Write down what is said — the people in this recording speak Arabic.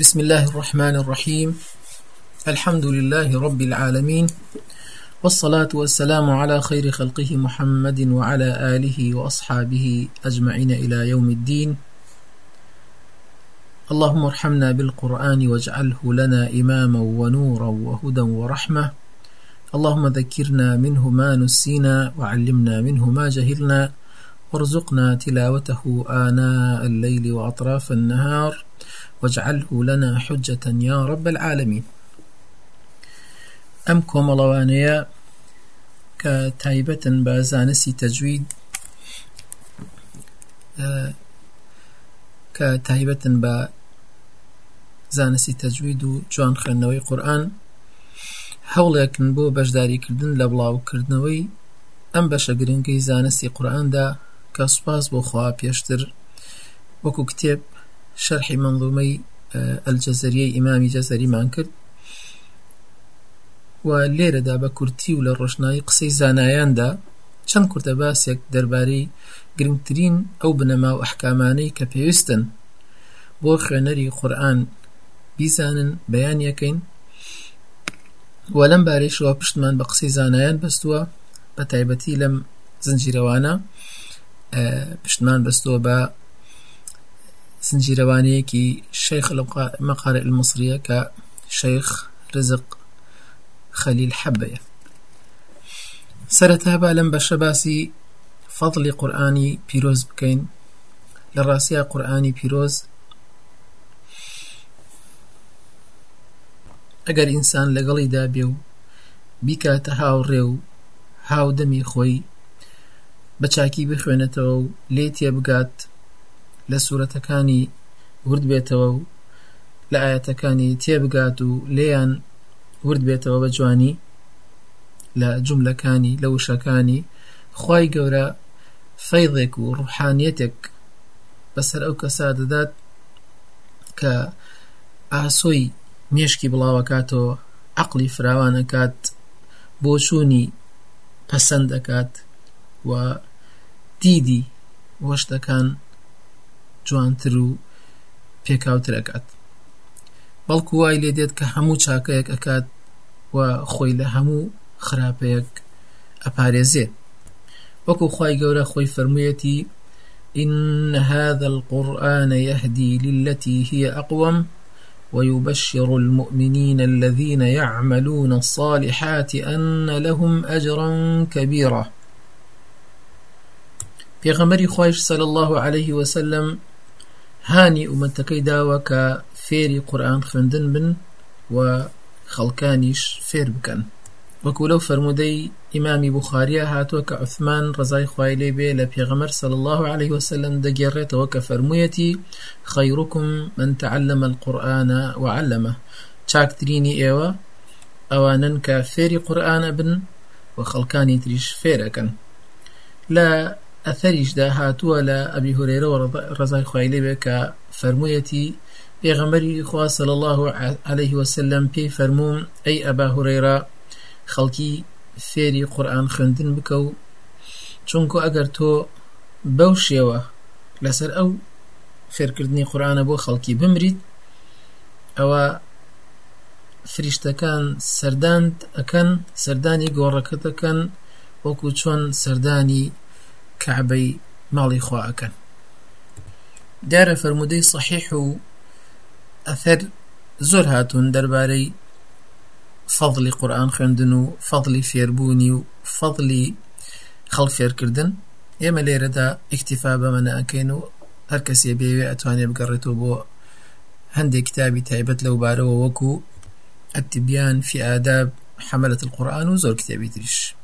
بسم الله الرحمن الرحيم الحمد لله رب العالمين والصلاة والسلام على خير خلقه محمد وعلى آله وأصحابه أجمعين إلى يوم الدين اللهم ارحمنا بالقرآن واجعله لنا إماما ونورا وهدى ورحمة اللهم ذكرنا منه ما نسينا وعلمنا منه ما جهلنا وارزقنا تلاوته آناء الليل وأطراف النهار واجعله لنا حجة يا رب العالمين. أم کۆمەڵەوانەیە کە تایبەتن بە زانستی تەجوید کە تایبەتن بە زانستی تەجوید و جوان خوێندنەوەی قورآن هەوڵێکن بۆ بەشداریکردن لە بڵاوکردنەوەی ئەم بەشە گرنگەی زانستی قورآاندا کە سوپاس بۆ خوا پێشتر وەکو کتێب شەرحی منظومەی ئەلجەزەریەی ئیمامی جەزەریمان کرد و لێرەدا بە کورتی و لە ڕۆژنایی قسەی زانایاندا چەند کورتە باسێک دەربارەی گرنگترین ئەو بنەما و ئەحکامانەی کە پێویستن. بۆ خوێنەری قورآن بیزانن بەیان بکەین. و لەم بارەیشەوە پشتمان بە قسەی زانایان بەستووە بە تایبەتی لەم زنجیرەوانە. پشتمان بەستووە بە زنجیرەوانەیەکی شەیخ مەقارە المصریە کە شەیخ رزق خەلیل حەبەیە سەرەتا با لەم بەشە باسی فەضلی قورآانی پیرۆز بکەین لە ڕاستیا قورآانی پیرۆز ئەگەر ئینسان لەگەڵیدا بێ و بیکاتە هاوڕێ و هاودەمی خۆی بە لە سوورەتەکانی ورد بێتەوە و لە ئاەتەکانی تێبگات و لێیان ورد بێتەوە بە جوانی لە جملەکانی لە وشەکانی. خی گەورە فەیڵێک و ڕوحانیەتێک بەسەر ئەو کەسا دەدات کە ئاسۆی مێشکی بڵاوەکاتەوە عقلی فراوانەکات بۆچوونی پەسەند دەکات و دیدی وەشتەکان جوانتر و پێکاوتر ئەکات. بەڵکو وای لێ دێت کە هەموو چاکەیەک ئەکات و خۆی لە هەموو خراپەیەک ئەپارێزێت. وەکو خی گەورە خۆی فرموویەتی إن هذا القرآن يهدي للتي هي أقوم ويبشر المؤمنين الذين يعملون الصالحات أن لهم أجرا كبيرا. پێغەمەری خۆش صلى الله عليه وسلم هانی ئومەتەکەی داوە کە قورآن خوێندن بن و خەڵکانیش فێر بکەن وەکو لەو فرمودەی ئیمامی بوخاریە هاتووە کە عثمان ڕزای خوای لێ الله عليه وسلم دەگێڕێتەوە کە فەرموویەتی من تعلم القورآن وعلمه. چاکترینی ئێوە ئەوانن کە فێری قورآنە بن و خەڵکانی تریش لە ئەثەریشدا هاتووە لە ئەبی هورێرەوە ڕزای خوای لێ بێ کە فەرموویەتی پێغەمبەری خوا صلی الله عليه وسلم پێی فەرمووم ئەی ئەبا هورەیرە خەڵکی فێری قورآن خوێندن بکە و چونکو ئەگەر تۆ بەو شێوە لەسەر ئەو فێرکردنی قورآانە بۆ خەڵکی بمریت ئەوە فریشتەکان سەردان ئەەکەن سەردانی گۆڕەکە دەکەن وەکو چۆن سەردانی کعبەی ماڵی خواەکەن دیارە فرەرمودەی صحیح و ئەثەر زۆر هاتوون دەربارەی فەضلی قورآن خوێندن و فەضلی فێربوونی و فەضلی خەڵ فێرکردن ئێمە لێرەدا ئیکتیفا بەمەە ئەەکەین و هەر کەسێ بێوێ ئەتوانێت بگەڕێتەوە بۆ هەندێک کتابی تایبەت لەو بارەوە وەکو التبيان في آداب حملة القرآن وزور كتابي تريش.